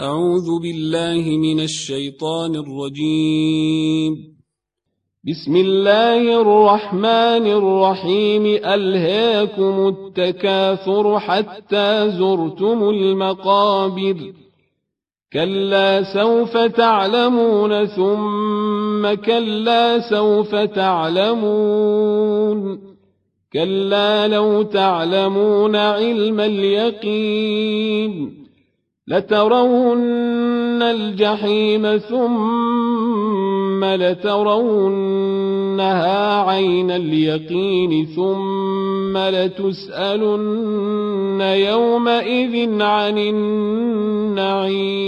أعوذ بالله من الشيطان الرجيم. بسم الله الرحمن الرحيم. ألهاكم التكاثر حتى زرتم المقابر. كلا سوف تعلمون ثم كلا سوف تعلمون. كلا لو تعلمون علم اليقين. لترون الجحيم ثم لترونها عين اليقين ثم لتسألن يومئذ عن النعيم.